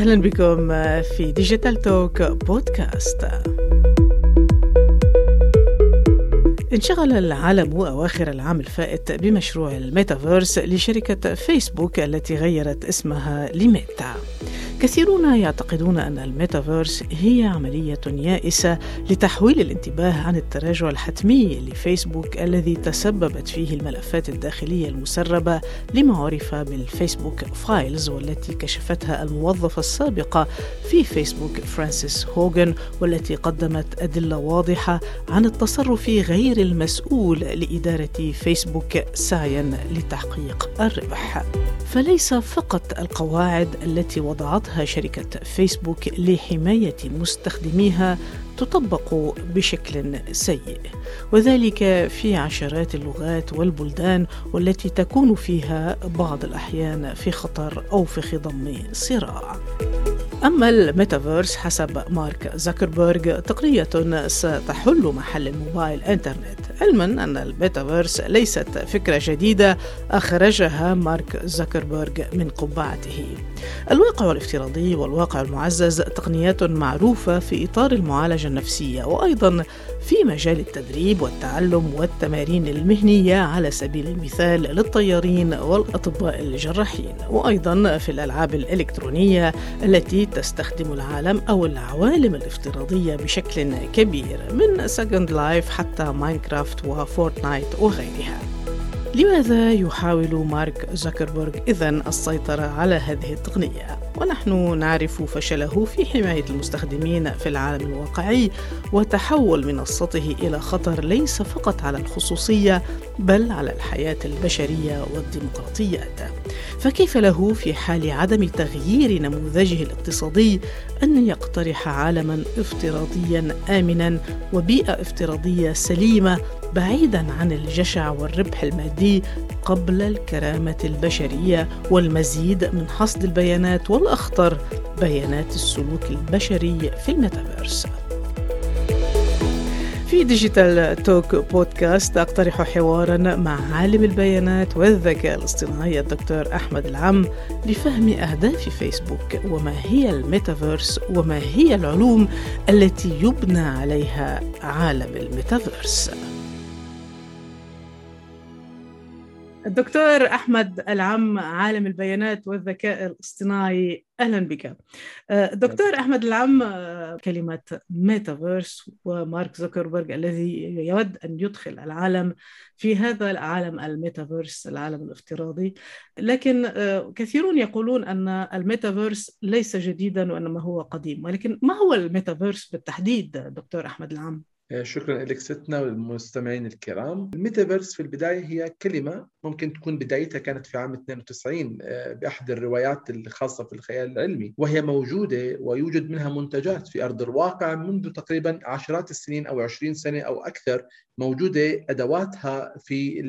أهلا بكم في Digital Talk podcast انشغل العالم أواخر العام الفائت بمشروع الميتافيرس لشركة فيسبوك التي غيرت اسمها لميتا. كثيرون يعتقدون أن الميتافيرس هي عملية يائسة لتحويل الانتباه عن التراجع الحتمي لفيسبوك الذي تسببت فيه الملفات الداخلية المسربة لما عرف بال Facebook Files والتي كشفتها الموظفة السابقة في فيسبوك فرانسيس هوغن والتي قدمت أدلة واضحة عن التصرف غير المسؤول لإدارة فيسبوك سعيا لتحقيق الربح. فليس فقط القواعد التي وضعتها شركة فيسبوك لحماية مستخدميها تطبق بشكل سيء. وذلك في عشرات اللغات والبلدان والتي تكون فيها بعض الأحيان في خطر أو في خضم صراع. أما الميتافيرس حسب مارك زكربرج تقنية ستحل محل ال mobile internet. علما أن الميتافيرس ليست فكرة جديدة أخرجها مارك زكربرج من قبعته. الواقع الافتراضي والواقع المعزز تقنيات معروفة في إطار المعالجة النفسية وأيضا في مجال التدريب والتعلم والتمارين المهنية على سبيل المثال للطيارين والأطباء الجراحين. وأيضا في الألعاب الإلكترونية التي تستخدم العالم أو العوالم الافتراضية بشكل كبير من Second Life حتى Minecraft و Fortnite وغيرها. لماذا يحاول مارك زكربرج إذا السيطرة على هذه التقنية؟ ونحن نعرف فشله في حماية المستخدمين في العالم الواقعي وتحول منصته إلى خطر ليس فقط على الخصوصية بل على الحياة البشرية والديمقراطيات. فكيف له في حال عدم تغيير نموذجه الاقتصادي أن يقترح عالما افتراضيا آمنا وبيئة افتراضية سليمة بعيدا عن الجشع والربح المادي قبل الكرامة البشرية والمزيد من حصد البيانات والأخطر بيانات السلوك البشري في الميتافيرس. في Digital Talk بودكاست أقترح حوارا مع عالم البيانات والذكاء الاصطناعي الدكتور أحمد العم لفهم أهداف فيسبوك وما هي الميتافيرس وما هي العلوم التي يبنى عليها عالم الميتافيرس. الدكتور أحمد العم عالم البيانات والذكاء الاصطناعي أهلا بك. آه، دكتور أحمد العم آه، كلمة ميتافيرس ومارك زوكربيرج الذي يود أن يدخل العالم في هذا العالم الميتافيرس العالم الافتراضي لكن آه، كثيرون يقولون أن الميتافيرس ليس جديدا وإنما هو قديم ولكن ما هو الميتافيرس بالتحديد دكتور أحمد العم؟ شكرا لك ستنا والمستمعين الكرام. الميتافيرس في البداية هي كلمة ممكن تكون بدايتها كانت في عام 92 آه، بأحد الروايات الخاصة في الخيال العلمي وهي موجودة ويوجد منها منتجات في أرض الواقع منذ تقريبا عشرات السنين أو 20 سنة أو أكثر. موجودة أدواتها في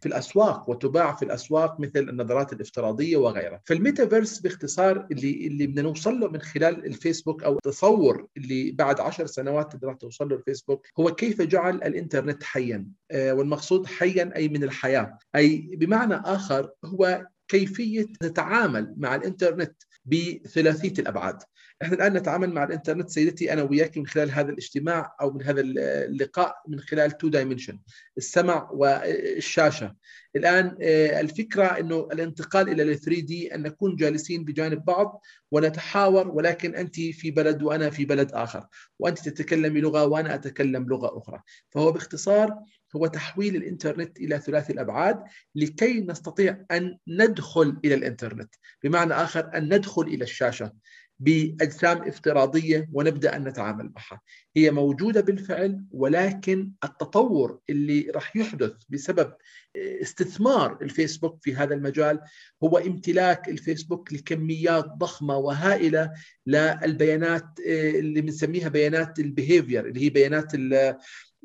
في الأسواق وتباع في الأسواق مثل النظارات الافتراضية وغيرها. فالميتافيرس باختصار اللي اللي بدنا نوصل له من خلال الفيسبوك أو التصور اللي بعد عشر سنوات راح توصل له الفيسبوك هو كيف جعل الإنترنت حيا. آه، والمقصود حيا أي من الحياة. أي بمعنى آخر هو كيفية نتعامل مع الإنترنت بثلاثية الأبعاد. إحنا الآن نتعامل مع الإنترنت سيدتي أنا وياك من خلال هذا الاجتماع أو من هذا اللقاء من خلال two dimension السمع والشاشة. الآن آه، الفكرة إنه الانتقال ال 3 دي أن نكون جالسين بجانب بعض ونتحاور ولكن أنت في بلد وأنا في بلد آخر وأنت تتكلمي لغة وأنا أتكلم لغة أخرى. فهو باختصار هو تحويل الإنترنت إلى ثلاثي الأبعاد لكي نستطيع أن ندخل إلى الإنترنت بمعنى آخر أن ندخل إلى الشاشة. بأجسام افتراضية ونبدأ أن نتعامل معها. هي موجودة بالفعل ولكن التطور اللي راح يحدث بسبب استثمار الفيسبوك في هذا المجال هو امتلاك الفيسبوك لكميات ضخمة وهائلة للبيانات اللي بنسميها بيانات ال behavior اللي هي بيانات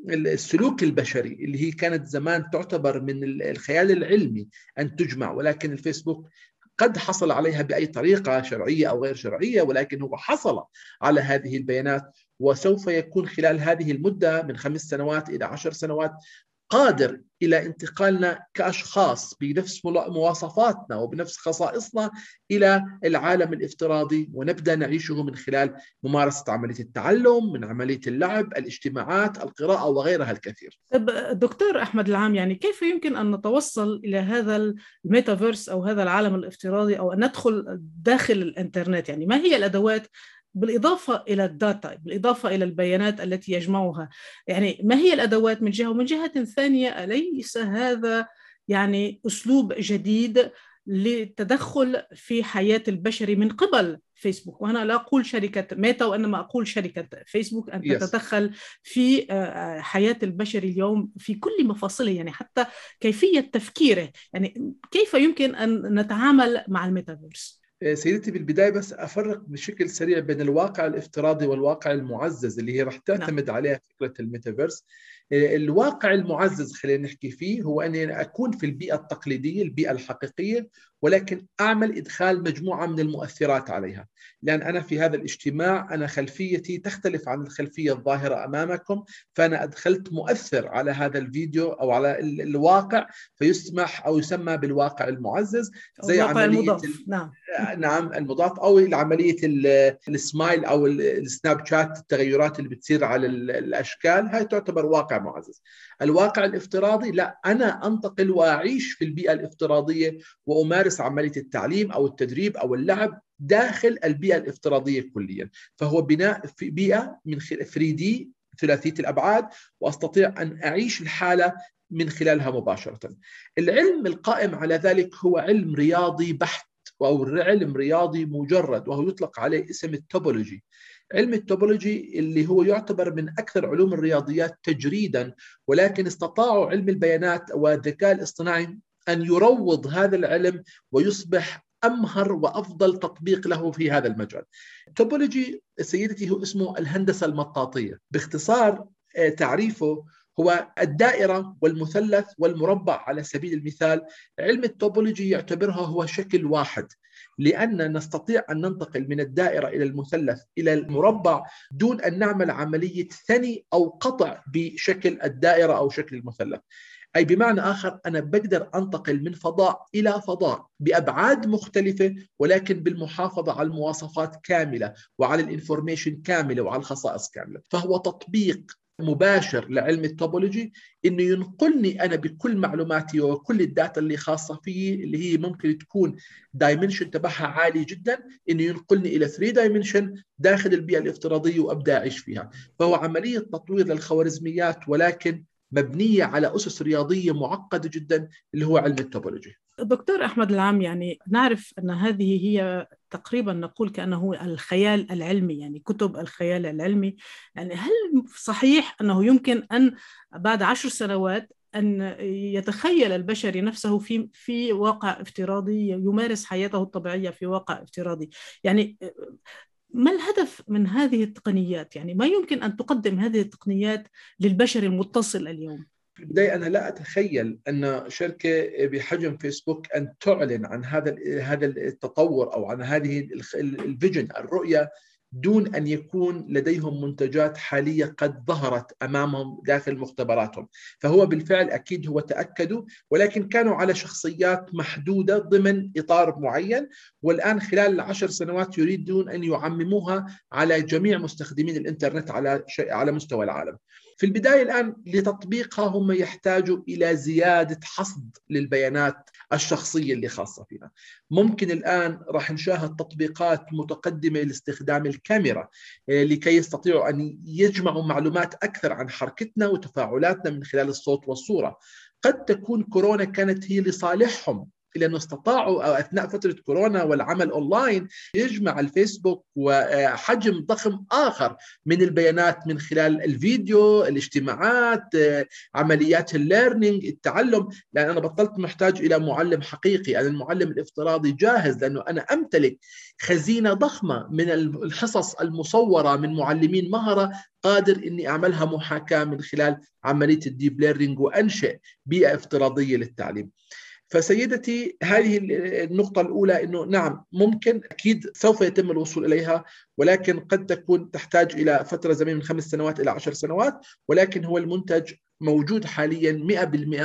السلوك البشري اللي هي كانت زمان تعتبر من الخيال العلمي أن تجمع ولكن الفيسبوك قد حصل عليها بأي طريقة شرعية أو غير شرعية ولكن هو حصل على هذه البيانات وسوف يكون خلال هذه المدة من خمس سنوات إلى عشر سنوات قادر إلى انتقالنا كأشخاص بنفس مواصفاتنا وبنفس خصائصنا إلى العالم الافتراضي ونبدأ نعيشه من خلال ممارسة عملية التعلم، من عملية اللعب، الاجتماعات، القراءة وغيرها الكثير. طب دكتور أحمد العام يعني كيف يمكن أن نتوصل إلى هذا الميتافيرس أو هذا العالم الافتراضي أو أن ندخل داخل الإنترنت يعني ما هي الأدوات بالإضافة إلى ال data بالإضافة إلى البيانات التي يجمعها. يعني ما هي الأدوات من جهة؟ ومن جهة ثانية أليس هذا يعني أسلوب جديد للتدخل في حياة البشر من قبل فيسبوك؟ وأنا لا أقول شركة ميتا وإنما أقول شركة فيسبوك أن yes. تتدخل في حياة البشر اليوم في كل مفاصله يعني حتى كيفية تفكيره. يعني كيف يمكن أن نتعامل مع الميتافيرس؟ آه، سيدتي بالبداية بس أفرق بشكل سريع بين الواقع الافتراضي والواقع المعزز اللي هي رح تعتمد نعم. عليها فكرة الميتافيرس الواقع المعزز خلينا نحكي فيه هو أني أكون في البيئة التقليدية البيئة الحقيقية ولكن أعمل إدخال مجموعة من المؤثرات عليها لأن أنا في هذا الاجتماع أنا خلفيتي تختلف عن الخلفية الظاهرة أمامكم فأنا أدخلت مؤثر على هذا الفيديو أو على الواقع فيسمح أو يسمى بالواقع المعزز زي عملية المضاف. نعم نعم المضاف أو عمليه السمايل أو السناب شات التغيرات اللي بتصير على الأشكال هاي تعتبر واقع معزز الواقع الافتراضي لا أنا أنتقل وأعيش في البيئة الافتراضية وأمارس عملية التعليم أو التدريب أو اللعب داخل البيئة الافتراضية كليا. فهو بناء في بيئة من 3 دي ثلاثية الأبعاد وأستطيع أن أعيش الحالة من خلالها مباشرة. العلم القائم على ذلك هو علم رياضي بحت أو علم رياضي مجرد وهو يطلق عليه اسم التوبولوجي. علم التوبولوجي اللي هو يعتبر من أكثر علوم الرياضيات تجريدا ولكن استطاعوا علم البيانات والذكاء الاصطناعي أن يروض هذا العلم ويصبح أمهر وأفضل تطبيق له في هذا المجال. التوبولوجي سيدتي هو اسمه الهندسة المطاطية، باختصار آه، تعريفه هو الدائرة والمثلث والمربع على سبيل المثال. علم التوبولوجي يعتبرها هو شكل واحد لأن نستطيع أن ننتقل من الدائرة إلى المثلث إلى المربع دون أن نعمل عملية ثني أو قطع بشكل الدائرة أو شكل المثلث. أي بمعنى آخر أنا بقدر أنتقل من فضاء إلى فضاء بأبعاد مختلفة ولكن بالمحافظة على المواصفات كاملة وعلى ال information كاملة وعلى الخصائص كاملة. فهو تطبيق مباشر لعلم التوبولوجي إنه ينقلني أنا بكل معلوماتي وكل ال data اللي خاصة فيي اللي هي ممكن تكون dimension تبعها عالي جدا إنه ينقلني إلى 3 dimension داخل البيئة الافتراضية وأبدأ أعيش فيها. فهو عملية تطوير للخوارزميات ولكن مبنية على أسس رياضية معقدة جدا اللي هو علم التوبولوجي دكتور أحمد العام يعني نعرف أن هذه هي تقريبا نقول كأنه الخيال العلمي يعني كتب الخيال العلمي. يعني هل صحيح أنه يمكن أن بعد عشر سنوات أن يتخيل البشري نفسه في في واقع افتراضي يمارس حياته الطبيعية في واقع افتراضي؟ يعني ما الهدف من هذه التقنيات؟ يعني ما يمكن أن تقدم هذه التقنيات للبشر المتصل اليوم. في البداية أنا لا أتخيل أن شركة بحجم فيسبوك أن تعلن عن هذا هذا التطور أو عن هذه الفيجن الرؤية دون أن يكون لديهم منتجات حالية قد ظهرت أمامهم داخل مختبراتهم، فهو بالفعل أكيد هو تأكدوا ولكن كانوا على شخصيات محدودة ضمن إطار معين والآن خلال العشر سنوات يريدون أن يعمموها على جميع مستخدمين الإنترنت على على مستوى العالم. في البداية الآن لتطبيقها هم يحتاجوا إلى زيادة حصد للبيانات الشخصية اللي خاصة فينا. ممكن الآن راح نشاهد تطبيقات متقدمة لاستخدام الكاميرا آه، لكي يستطيعوا أن يجمعوا معلومات أكثر عن حركتنا وتفاعلاتنا من خلال الصوت والصورة. قد تكون كورونا كانت هي لصالحهم لأنه استطاعوا أثناء فترة كورونا والعمل أونلاين يجمع الفيسبوك وحجم ضخم آخر من البيانات من خلال الفيديو، الاجتماعات، عمليات ال learning، التعلم، لأن أنا بطلت محتاج إلى معلم حقيقي، أنا المعلم الافتراضي جاهز لأنه أنا أمتلك خزينة ضخمة من الحصص المصورة من معلمين مهره قادر إني أعملها محاكاة من خلال عملية ال deep learning وأنشئ بيئة افتراضية للتعليم. فسيدتي هذه النقطة الأولى أنه نعم ممكن أكيد سوف يتم الوصول إليها ولكن قد تكون تحتاج إلى فترة زمنية من خمس سنوات إلى عشر سنوات ولكن هو المنتج موجود حاليا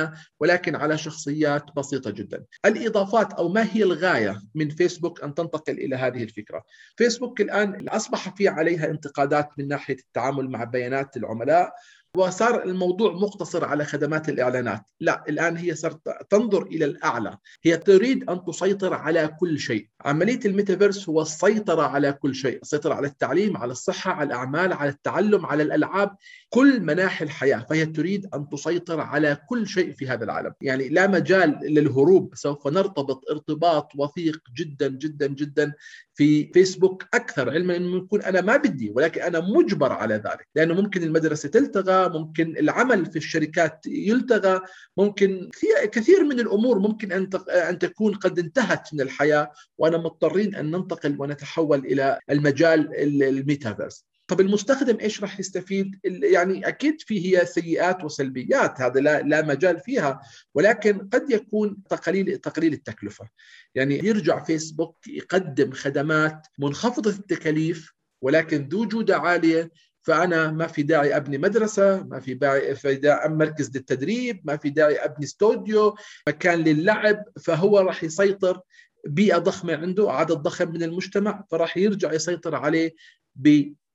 100% ولكن على شخصيات بسيطة جدا. الإضافات أو ما هي الغاية من فيسبوك أن تنتقل إلى هذه الفكرة؟ فيسبوك الآن أصبح في عليها انتقادات من ناحية التعامل مع بيانات العملاء وصار الموضوع مقتصر على خدمات الإعلانات، لا الآن هي صارت تنظر إلى الأعلى، هي تريد أن تسيطر على كل شيء، عملية الميتافيرس هو السيطرة على كل شيء، السيطرة على التعليم، على الصحة، على الأعمال، على التعلم، على الألعاب، كل مناحي الحياة، فهي تريد أن تسيطر على كل شيء في هذا العالم، يعني لا مجال للهروب، سوف نرتبط ارتباط وثيق جدا جدا جدا في فيسبوك أكثر علما انه يكون أنا ما بدي ولكن أنا مجبر على ذلك. لأنه ممكن المدرسة تلتغى ممكن العمل في الشركات يلتغى ممكن كثير من الأمور ممكن أن تكون قد انتهت من الحياة وأنا مضطرين أن ننتقل ونتحول إلى المجال الميتافيرس طب المستخدم إيش راح يستفيد؟ يعني أكيد في هي سيئات وسلبيات هذا لا لا مجال فيها ولكن قد يكون تقليل تقليل التكلفة. يعني يرجع فيسبوك يقدم خدمات منخفضة التكاليف ولكن ذو جودة عالية فأنا ما في داعي أبني مدرسة، ما في داعي مركز للتدريب، ما في داعي أبني استوديو، مكان للعب، فهو راح يسيطر بيئة ضخمة عنده، عدد ضخم من المجتمع، فراح يرجع يسيطر عليه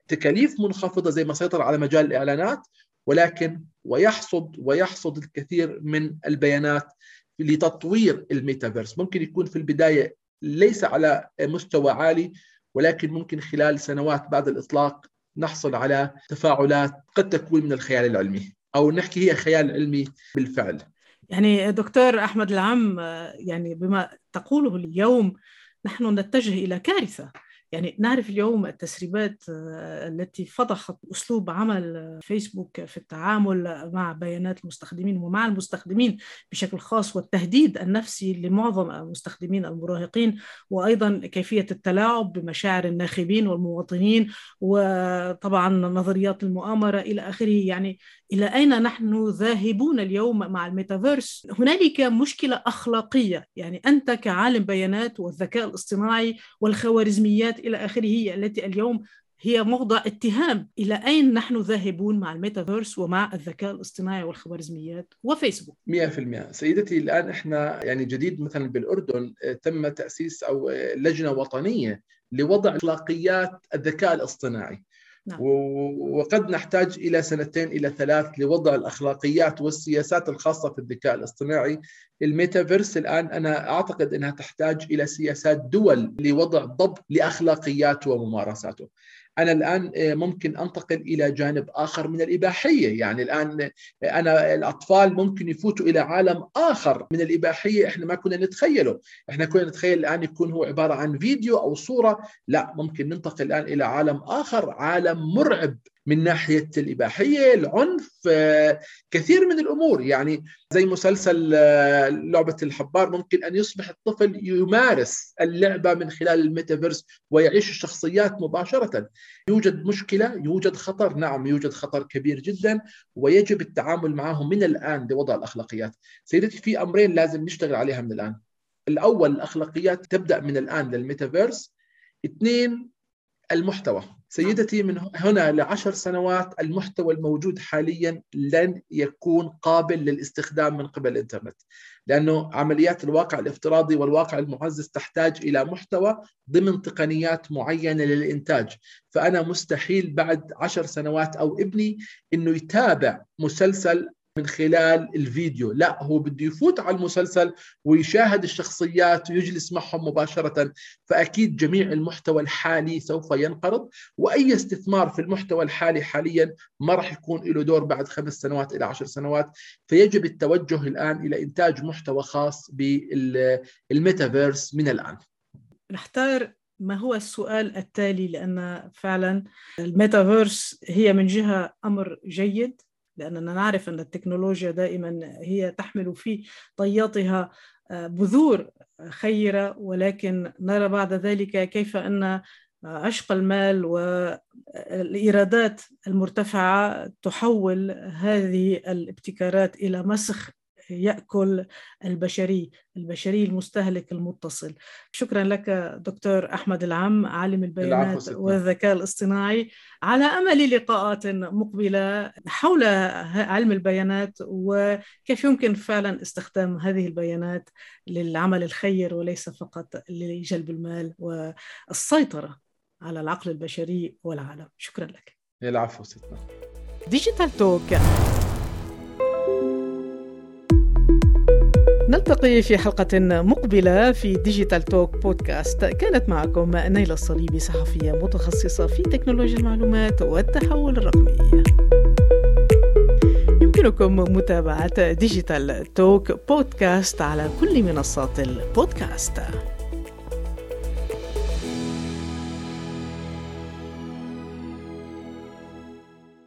تكاليف منخفضة زي ما سيطر على مجال الإعلانات ولكن ويحصد ويحصد الكثير من البيانات لتطوير الميتافيرس. ممكن يكون في البداية ليس على مستوى عالي ولكن ممكن خلال سنوات بعد الإطلاق نحصل على تفاعلات قد تكون من الخيال العلمي أو نحكي هي خيال علمي بالفعل. يعني دكتور أحمد العم يعني بما تقوله اليوم نحن نتجه إلى كارثة. يعني نعرف اليوم التسريبات آه، التي فضحت أسلوب عمل فيسبوك في التعامل مع بيانات المستخدمين ومع المستخدمين بشكل خاص والتهديد النفسي لمعظم المستخدمين المراهقين وأيضا كيفية التلاعب بمشاعر الناخبين والمواطنين وطبعا نظريات المؤامرة إلى آخره. يعني إلى أين نحن ذاهبون اليوم مع الميتافيرس؟ هنالك مشكلة أخلاقية يعني أنت كعالم بيانات والذكاء الاصطناعي والخوارزميات إلى آخره هي التي اليوم هي موضع اتهام. إلى أين نحن ذاهبون مع الميتافيرس ومع الذكاء الاصطناعي والخوارزميات وفيسبوك؟ 100% سيدتي الآن إحنا يعني جديد مثلا بالأردن تم تأسيس أو لجنة وطنية لوضع أخلاقيات الذكاء الاصطناعي. نعم. وقد نحتاج إلى سنتين إلى ثلاث لوضع الأخلاقيات والسياسات الخاصة في الذكاء الاصطناعي الميتافيرس الآن أنا أعتقد أنها تحتاج إلى سياسات دول لوضع ضبط لأخلاقياته وممارساته أنا الآن آه، ممكن أنتقل إلى جانب آخر من الإباحية. يعني الآن آه، أنا الأطفال ممكن يفوتوا إلى عالم آخر من الإباحية إحنا ما كنا نتخيله. إحنا كنا نتخيل الآن يكون هو عبارة عن فيديو أو صورة. لا ممكن ننتقل الآن إلى عالم آخر عالم مرعب. من ناحية الاباحيه، العنف، آه، كثير من الأمور يعني زي مسلسل آه، لعبة الحبار ممكن أن يصبح الطفل يمارس اللعبة من خلال الميتافيرس ويعيش الشخصيات مباشرة. يوجد مشكلة، يوجد خطر، نعم يوجد خطر كبير جدا ويجب التعامل معه من الآن لوضع الأخلاقيات. سيدتي في أمرين لازم نشتغل عليها من الآن. الأول الأخلاقيات تبدأ من الآن للميتافيرس. اثنين المحتوى سيدتي من هنا لعشر سنوات المحتوى الموجود حاليا لن يكون قابل للاستخدام من قبل الإنترنت لأنه عمليات الواقع الافتراضي والواقع المعزز تحتاج إلى محتوى ضمن تقنيات معينة للإنتاج. فأنا مستحيل بعد عشر سنوات أو ابني إنه يتابع مسلسل من خلال الفيديو. لا هو بده يفوت على المسلسل ويشاهد الشخصيات ويجلس معهم مباشرة فأكيد جميع المحتوى الحالي سوف ينقرض وأي استثمار في المحتوى الحالي حاليا ما راح يكون له دور بعد خمس سنوات إلى عشر سنوات. فيجب التوجه الآن إلى إنتاج محتوى خاص بالميتافيرس من الآن. نختار ما هو السؤال التالي لأن فعلا الميتافيرس هي من جهة أمر جيد. لأننا نعرف أن التكنولوجيا دائما هي تحمل في طياتها آه، بذور خيرة ولكن نرى بعد ذلك كيف أن عشق المال والإيرادات المرتفعة تحول هذه الابتكارات إلى مسخ. يأكل البشري البشري المستهلك المتصل. شكرا لك دكتور أحمد العم عالم البيانات والذكاء الاصطناعي على أمل لقاءات مقبلة حول علم البيانات وكيف يمكن فعلا استخدام هذه البيانات للعمل الخير وليس فقط لجلب المال والسيطرة على العقل البشري والعالم. شكرا لك. العفو ستنا ديجيتال توك نلتقي في حلقة مقبلة في Digital Talk Podcast كانت معكم نايلة الصليبي صحفية متخصصة في تكنولوجيا المعلومات والتحول الرقمي. يمكنكم متابعة Digital Talk Podcast على كل منصات البودكاست.